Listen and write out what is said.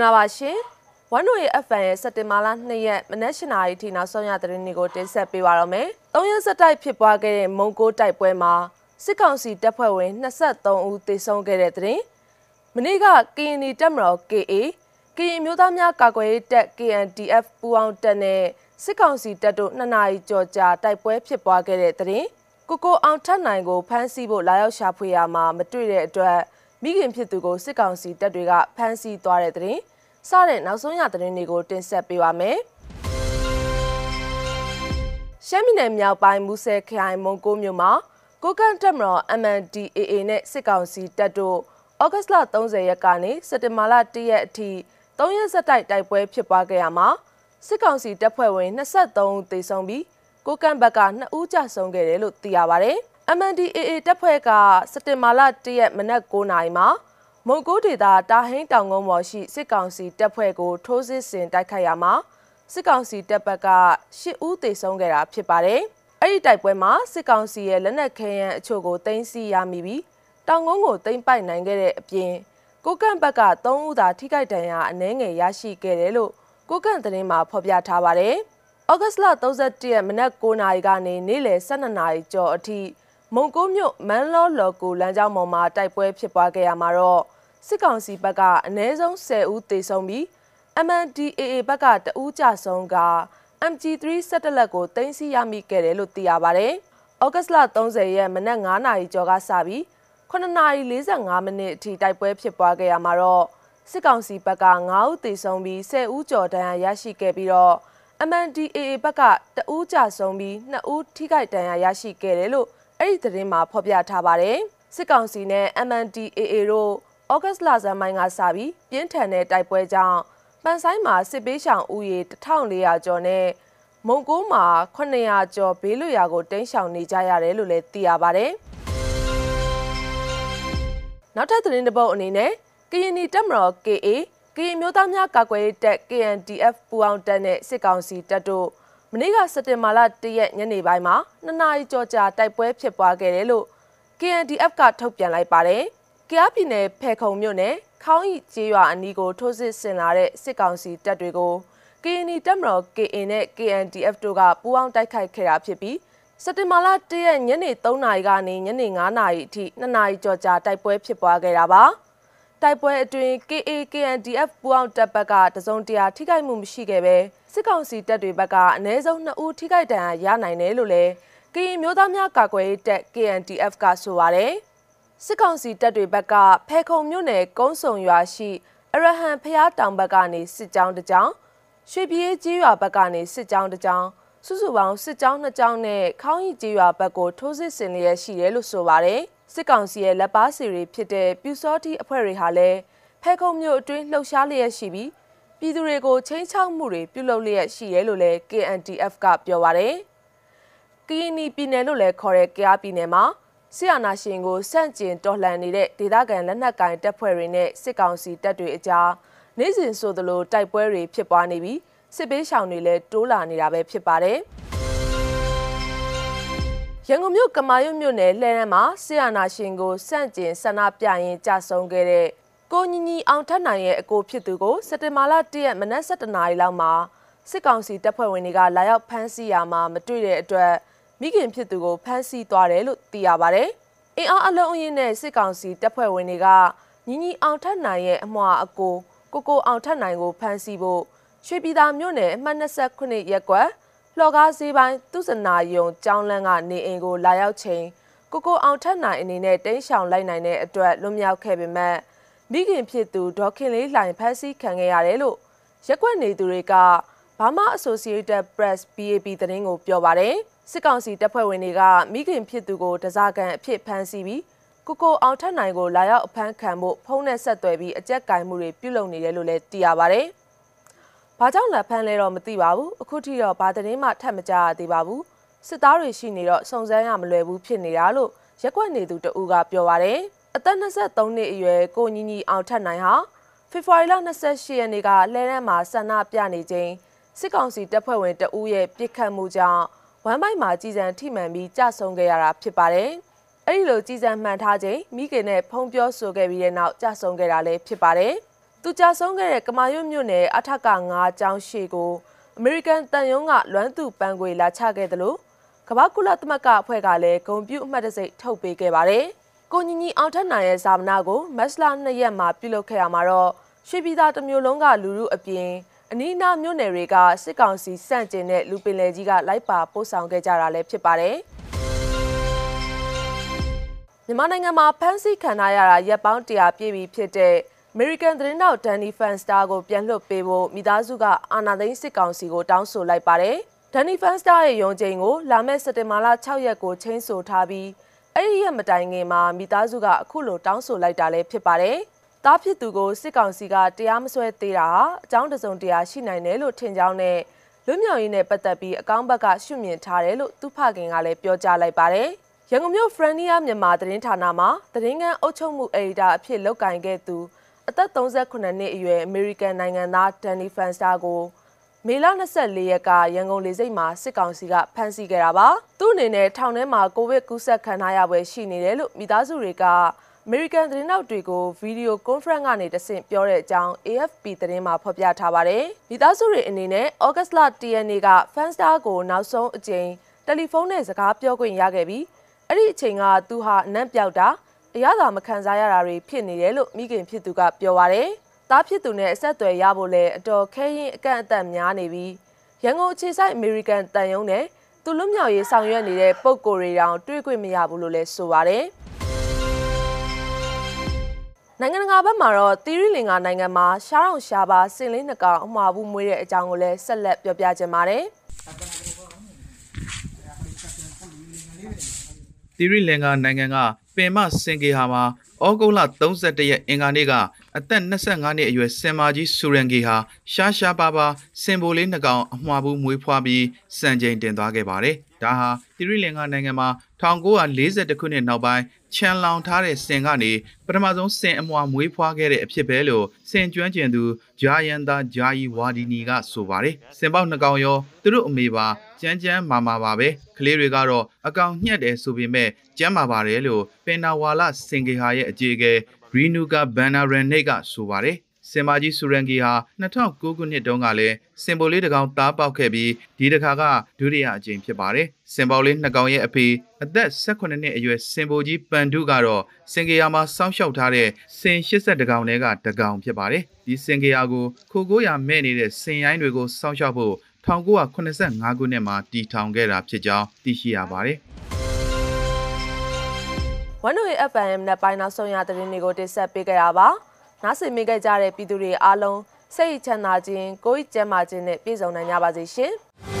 င်္ဂလာပါရှင်။ One Way FM ရဲ့စက်တင်ဘာလ2ရက်မနက်၈နာရီထိနောက်ဆုံးရသတင်းတွေကိုတင်ဆက်ပေးပါရမယ်။၃ရက်ဆက်တိုက်ဖြစ်ပွားခဲ့တဲ့မုံကိုတိုက်ပွဲမှာစစ်ကောင်စီတပ်ဖွဲ့ဝင်23ဦးသေဆုံးခဲ့တဲ့သတင်း။မနေ့ကကရင်နီတပ်မတော် KA ကရင်မျိုးသားများကာကွယ်ရေးတပ် KNDF ပူးပေါင်းတပ်နဲ့စစ်ကောင်စီတပ်တို့နှစ်နာရီကြော်ကြာတိုက်ပွဲဖြစ်ပွားခဲ့တဲ့သတင်း။ကိုကိုအောင်ထပ်နိုင်ကိုဖမ်းဆီးဖို့လာရောက်ရှာဖွေရမှာမတွေ့တဲ့အတွက်မိခင်ဖြစ်သူကိုစစ်ကောင်စီတပ်တွေကဖမ်းဆီးသွားတဲ့တဲ့ စတဲ့နောက်ဆုံးရသတင်းတွေကိုတင်ဆက်ပေးပါမယ်။ရှမ်းပြည်နယ်မြောက်ပိုင်းမူဆယ်ခရိုင်မုံကိုမြို့မှာကိုကန့်တက်မတော် MNDAA နဲ့စစ်ကောင်စီတပ်တို့ဩဂတ်လ30ရက်ကနေစက်တင်ဘာလ1ရက်အထိ3ရက်ဆက်တိုက်တိုက်ပွဲဖြစ်ပွားခဲ့ရမှာစစ်ကောင်စီတပ်ဖွဲ့ဝင်23ဦးသေဆုံးပြီးကိုကန့်ဘက်က2ဦးကြာဆုံးခဲ့တယ်လို့သိရပါဗျ။ MNDAA တပ်ဖွဲ့ကစက်တင်ဘာလ1ရက်မနက်9:00နာရီမှာ မုတ်ကိုဒေတာတာဟင်းတောင်ကုန်းပေါ်ရှိစစ်ကောင်စီတပ်ဖွဲ့ကို ထိုးစစ်ဆင်တိုက်ခိုက်ရမှာစစ်ကောင်စီတပ်ဘက်က10ဦးသေဆုံးခဲ့တာဖြစ်ပါတယ်။အဲ့ဒီတိုက်ပွဲမှာစစ်ကောင်စီရဲ့လက်နက်ခဲယမ်းအချို့ကိုတင်စီရမိပြီးတောင်ကုန်းကိုတင်ပိုက်နိုင်ခဲ့တဲ့အပြင်ကိုကန့်ဘက်က3ဦးသာထိခိုက်ဒဏ်ရာအနည်းငယ်ရရှိခဲ့တယ်လို့ကိုကန့်သတင်းမှာဖော်ပြထားပါတယ်။ဩဂတ်လ31ရက်မနက်9:00နာရီကနေနေ့လယ်12:00နာရီကျော်အထိ မုံကိုမြို့မန်းလောလော်ကိုလမ်းကြောင်းပေါ်မှာတိုက်ပွဲဖြစ်ပွားခဲ့ရမှာတော့စစ်ကောင်စီဘက်ကအနည်းဆုံး10ဦးသေဆုံးပြီး MNDAA ဘက်ကတဦးကြဆုံးက MG3 စက်တလက်ကိုတင်စီရမိခဲ့တယ်လို့သိရပါဗျ။ဩဂတ်လ30ရက်မနက်9နာရီကျော်ကစပြီး9နာရီ45မိနစ်အထိတိုက်ပွဲဖြစ်ပွားခဲ့ရမှာတော့စစ်ကောင်စီဘက်က9ဦးသေဆုံးပြီး10ဦးကျော်ဒဏ်ရာရရှိခဲ့ပြီးတော့ MNDAA ဘက်ကတဦးကြဆုံးပြီး2ဦးထိခိုက်ဒဏ်ရာရရှိခဲ့တယ်လို့ အဲ့ဒီသတင်းမှာဖော်ပြထားပါတယ်စစ်ကောင်စီနဲ့ MNDAA တို့ဩဂတ်လဆန်းပိုင်းကစပြီးပြင်းထန်တဲ့တိုက်ပွဲကြောင့်ပန်ဆိုင်မှာစစ်ပေးရှောင်ဦးရေ1400ကျော်နဲ့မုံကိုးမှာ900ကျော်ဘေးလွရာကိုတင်းရှောင်နေကြရတယ်လို့လည်းသိရပါတယ်နောက်ထပ်သတင်းတစ်ပုဒ်အနေနဲ့ကရင်နီတပ်မတော် KA ကရင်မျိုးသားများကာကွယ်ရေးတပ် KNDF ပူးပေါင်းတပ်နဲ့စစ်ကောင်စီတပ်တို့ မနေ့ကစက်တင်ဘာလ1ရက်ညနေပိုင်းမှာနှစ်နာရီကျော်ကြာတိုက်ပွဲဖြစ်ပွားခဲ့တယ်လို့ KNDF ကထုတ်ပြန်လိုက်ပါတယ်။ကြားပြည်နယ်ဖဲခုံမြို့နယ်ခေါင်းဤကျေးရွာအနီးကိုထိုးစစ်ဆင်လာတဲ့စစ်ကောင်စီတပ်တွေကို KNI တပ်မတော် KA နဲ့ KNDF တို့ကပူးပေါင်းတိုက်ခိုက်ခဲ့တာဖြစ်ပြီးစက်တင်ဘာလ1ရက်ညနေ3နာရီကနေညနေ9နာရီအထိ2နာရီကျော်ကြာတိုက်ပွဲဖြစ်ပွားခဲ့တာပါ။ တိုက်ပွဲအတွင်း KA KNDF ပူးပေါင်းတပ်ဘက်ကတစုံတရာထိခိုက်မှုမရှိခဲ့ပဲစစ်ကောင်စီတပ်တွေဘက်ကအနည်းဆုံး2ဦးထိခိုက်ဒဏ်ရာရနိုင်တယ်လို့လည်းကရင်မျိုးသားများကာကွယ်ရေးတပ် KNDF ကဆိုပါတယ်စစ်ကောင်စီတပ်တွေဘက်ကဖဲခုံမြို့နယ်ကုန်းစုံရွာရှိအရဟံဖျားတောင်ဘက်ကနေစစ်ကြောင်းတစ်ကြောင်းရွှေပြေးကြီးရွာဘက်ကနေစစ်ကြောင်းတစ်ကြောင်းစုစုပေါင်းစစ်ကြောင်းနှစ်ကြောင်းနဲ့ခေါင်းရီကြီးရွာဘက်ကိုထိုးစစ်ဆင်လျက်ရှိတယ်လို့ဆိုပါတယ် စစ်ကောင်စီရဲ့လက်ပါစီတွေဖြစ်တဲ့ပြူစောတိအဖွဲ့တွေဟာလည်းဖဲခုံမြို့အတွင်းလှုပ်ရှားလျက်ရှိပြီးပြည်သူတွေကိုချင်းချောက်မှုတွေပြုလုပ်လျက်ရှိရဲလို့လည်း KNDF ကပြောပါရယ်။ကရင်နီပြည်နယ်လို့လည်းခေါ်တဲ့ကြားပြည်နယ်မှာဆီယနာရှင်ကိုစန့်ကျင်တော်လှန်နေတဲ့ဒေသခံလက်နက်ကင်တပ်ဖွဲ့တွေနဲ့စစ်ကောင်စီတပ်တွေအကြားနေ့စဉ်ဆိုသလိုတိုက်ပွဲတွေဖြစ်ပွားနေပြီးစစ်ပေးရှောင်တွေလည်းတိုးလာနေတာပဲဖြစ်ပါတယ်။ ရန်ကုန်မြို့ကမာရွတ်မြို့နယ်လှဲရန်မှာဆီယနာရှင်ကိုစန့်ကျင်ဆန္ဒပြရင်ကြဆုံခဲ့တဲ့ကိုညီညီအောင်ထက်နိုင်ရဲ့အကိုဖြစ်သူကိုစက်တင်ဘာလ၁ရက်မနက်7:00နာရီလောက်မှာစစ်ကောင်စီတပ်ဖွဲ့ဝင်တွေကလာရောက်ဖမ်းဆီးရာမှာမတွေ့တဲ့အတွက်မိခင်ဖြစ်သူကိုဖမ်းဆီးသွားတယ်လို့သိရပါဗျ။အင်အားအလုံးအင်းနဲ့စစ်ကောင်စီတပ်ဖွဲ့ဝင်တွေကညီညီအောင်ထက်နိုင်ရဲ့အမွှာအကိုကိုကိုအောင်ထက်နိုင်ကိုဖမ်းဆီးဖို့ရွှေပြည်သာမြို့နယ်အမှတ်29ရပ်ကွက် လှော်ကားဈေးပိုင်းသူစနာယုံကျောင်းလန်းကနေအိမ်ကိုလာရောက်ချိန်ကိုကိုအောင်ထက်နိုင်အနေနဲ့တင်းရှောင်လိုက်နိုင်တဲ့အတွက်လွတ်မြောက်ခဲ့ပေမဲ့မိခင်ဖြစ်သူဒေါက်ခင်လေးလှိုင်ဖမ်းဆီးခံခဲ့ရတယ်လို့ရက်ွက်နေသူတွေကဘာမာ Associated Press BAP သတင်းကိုပြောပါတယ်စစ်ကောင်စီတပ်ဖွဲ့ဝင်တွေကမိခင်ဖြစ်သူကိုတစားကန်အဖြစ်ဖမ်းဆီးပြီးကိုကိုအောင်ထက်နိုင်ကိုလာရောက်အဖမ်းခံဖို့ဖုန်းနဲ့ဆက်သွယ်ပြီးအကြက်ကင်မှုတွေပြုလုပ်နေတယ်လို့လည်းသိရပါတယ်။ ဘာကြောင့်လက်ဖမ်းလဲတော့မသိပါဘူး။အခုထိတော့ဘာသတင်းမှထပ်မကြားရသေးပါဘူး။စစ်သားတွေရှိနေတော့စုံစမ်းရမလွယ်ဘူးဖြစ်နေတာလို့ရက်ွက်နေသူတဦးကပြောပါတယ်။အသက်23နှစ်အရွယ်ကိုညီညီအောင်ထက်နိုင်ဟာဖေဖော်ဝါရီလ28ရက်နေ့ကလဲရန်မှာဆန္ဒပြနေချိန်စစ်ကောင်စီတပ်ဖွဲ့ဝင်တဦးရဲ့ပြစ်ခတ်မှုကြောင့်ဝမ်းပိုက်မှာကြီးစံထိမှန်ပြီးကြဆုံခဲ့ရတာဖြစ်ပါတယ်။အဲဒီလိုကြီးစံမှန်ထားချိန်မိခင်နဲ့ဖုံးပြောဆိုခဲ့ပြီးတဲ့နောက်ကြဆုံခဲ့တာလည်းဖြစ်ပါတယ်။ သူကြာဆုံးခဲ့တဲ့ကမာရွတ်မြို့နယ်အထက်က9ကျောင်းရှိကိုအမေရိကန်တန်ယုံကလွမ်းသူပန်းခွေလာချခဲ့တယ်လို့ကမ္ဘာကုလသမဂ္ဂအဖွဲ့ကလည်းဂုံပြုအမှတ်တစိတ်ထုတ်ပေးခဲ့ပါတယ်။ကိုညီညီအောင်ထက်နိုင်ရဲ့ဇာမနာကိုမက်စလာ2ရက်မှာပြုလုပ်ခဲ့ရမှာတော့ရွှေပြည်သားတစ်မျိုးလုံးကလူလူအပြင်အနီးအနားမြို့နယ်တွေကစစ်ကောင်စီစန့်ကျင်တဲ့လူပင်လယ်ကြီးကလိုက်ပါပို့ဆောင်ခဲ့ကြတာလည်းဖြစ်ပါတယ်။မြန်မာနိုင်ငံမှာဖမ်းဆီးခံထားရတာရက်ပေါင်း100ပြည့်ပြီဖြစ်တဲ့ American သတင်းတောက်ဒန်နီဖန်စတာကိုပြန်လွှတ်ပေးဖို့မိသားစုကအာဏာသိမ်းစစ်ကောင်စီကိုတောင်းဆိုလိုက်ပါတယ်။ဒန်နီဖန်စတာရဲ့ရုံးချိန်ကိုလာမယ့်စက်တင်ဘာလ6ရက်ကိုချိန်ဆထားပြီးအဲ့ဒီရက်မတိုင်ခင်မှာမိသားစုကအခုလိုတောင်းဆိုလိုက်တာလည်းဖြစ်ပါတယ်။တားဖြစ်သူကိုစစ်ကောင်စီကတရားမစွဲသေးတာဟာအကြောင်းတစုံတရာရှိနိုင်တယ်လို့ထင်ကြောင်းနဲ့လွတ်မြောက်ရေးနဲ့ပတ်သက်ပြီးအကောင့်ဘက်ကရှုမြင်ထားတယ်လို့သူဖခင်ကလည်းပြောကြားလိုက်ပါတယ်။ရန်ကုန်မြို့ Frenia မြန်မာသတင်းဌာနမှာသတင်းကန်းအုပ်ချုပ်မှုအယ်ဒီတာအဖြစ်လုပ်ကင်ခဲ့သူ အသက်38နှစ်အရွယ်အမေရိကန်နိုင်ငံသားဒန်နီဖန်စတာကိုမေလ24ရက်ကရန်ကုန်လေဆိပ်မှာစစ်ကောင်စီကဖမ်းဆီးခဲ့တာပါသူ့အနေနဲ့ထောင်ထဲမှာကိုဗစ်ကူးစက်ခံထားရပွဲရှိနေတယ်လို့မိသားစုတွေကအမေရိကန်သတင်းတောက်တွေကိုဗီဒီယိုကွန်ဖရင့်ကနေတဆင့်ပြောတဲ့အကြောင်း AFP သတင်းမှာဖော်ပြထားပါတယ်မိသားစုတွေအနေနဲ့ဩဂတ်စ်လ10ရက်နေ့ကဖန်စတာကိုနောက်ဆုံးအကြိမ်တယ်လီဖုန်းနဲ့စကားပြောခွင့်ရခဲ့ပြီးအဲ့ဒီအချိန်ကသူဟာအနံ့ပြောက်တာ အရသာမခံစားရတာတွေဖြစ်နေတယ်လို့မိခင်ဖြစ်သူကပြောပါရယ်။သားဖြစ်သူနဲ့အဆက်အသွယ်ရဖို့လဲအတော်ခဲရင်အကန့်အသတ်များနေပြီးရန်ကုန်အခြေစိုက်အမေရိကန်တန်ယုံနဲ့သူလွတ်မြောက်ရေးဆောင်ရွက်နေတဲ့ပုံကိုယ်တွေတောင်တွေ့ခွင့်မရဘူးလို့လဲဆိုပါရယ်။နိုင်ငံတကာဘက်မှာတော့သီရိလင်္ကာနိုင်ငံမှာရှားအောင်ရှားပါစင်လင်းနှကောင်အမှားဘူးမွေးတဲ့အကြောင်းကိုလည်းဆက်လက်ပြောပြချင်ပါတယ်။ သီရိလင်္ကာနိုင်ငံကပင်မစင်ကေဟာမှာဩဂုတ်လ31ရက်အင်္ဂါနေ့ကအသက်25နှစ်အရွယ်စင်မာကြီးဆူရန်ဂီဟာရှားရှားပါပါစင်ဘိုလေးနှကောင်အမှားဘူးမွေးဖွားပြီးစံချိန်တင်သွားခဲ့ပါတယ်။ဒါဟာသီရိလင်္ကာနိုင်ငံမှာ 1942ခုနှစ်နောက်ပိုင်းချန်လောင်ထားတဲ့စင်ကနေပထမဆုံးစင်အမွာမွေးဖွားခဲ့တဲ့အဖြစ်ပဲလို့စင်ကျွမ်းကျင်သူဂျာယန်သာဂျာယီဝါဒီနီကဆိုပါတယ်။စင်ပေါက်နှကောင်ရောသူတို့အမေပါကြမ်းကြမ်းမာမာပါပဲကလေးတွေကတော့အကောင်ညှက်တယ်ဆိုပေမဲ့ကျမ်းမာပါတယ်လို့ပင်နာဝါလစင်ကေဟာရဲ့အကြီးအကဲရီနူကာဘန်နာရန်နိတ်ကဆိုပါတယ် စင်မာကြီးဆူရန်ဂီဟာ2009ခုနှစ်တုန်းကလည်းစင်ပိုလေးတစ်ကောင်သားပေါက်ခဲ့ပြီးဒီတစ်ခါကဒုတိယအကြိမ်ဖြစ်ပါတယ်။စင်ပေါလေးနှစ်ကောင်ရဲ့အဖေအသက်18နှစ်အရွယ်စင်ပိုကြီးပန်ဒုကတော့စင်ကေယာမှာစောင့်ရှောက်ထားတဲ့စင်80ကောင်တွေကတကောင်ဖြစ်ပါတယ်။ဒီစင်ကေယာကိုခိုကိုရာမဲ့နေတဲ့စင်ရိုင်းတွေကိုစောင့်ရှောက်ဖို့1985ခုနှစ်မှာတည်ထောင်ခဲ့တာဖြစ်ကြောင်းသိရှိရပါတယ်။ One Way FM နဲ့ပိုင်းနောက်ဆုံးရသတင်းတွေကိုတင်ဆက်ပေးကြတာပါ။ နားဆင်မိကြကြတဲ့ပြည်သူတွေအားလုံးစိတ်ချမ်းသာခြင်းကိုယ်ကျန်းမာခြင်းနဲ့ပြည့်စုံနိုင်ကြပါစေရှင်။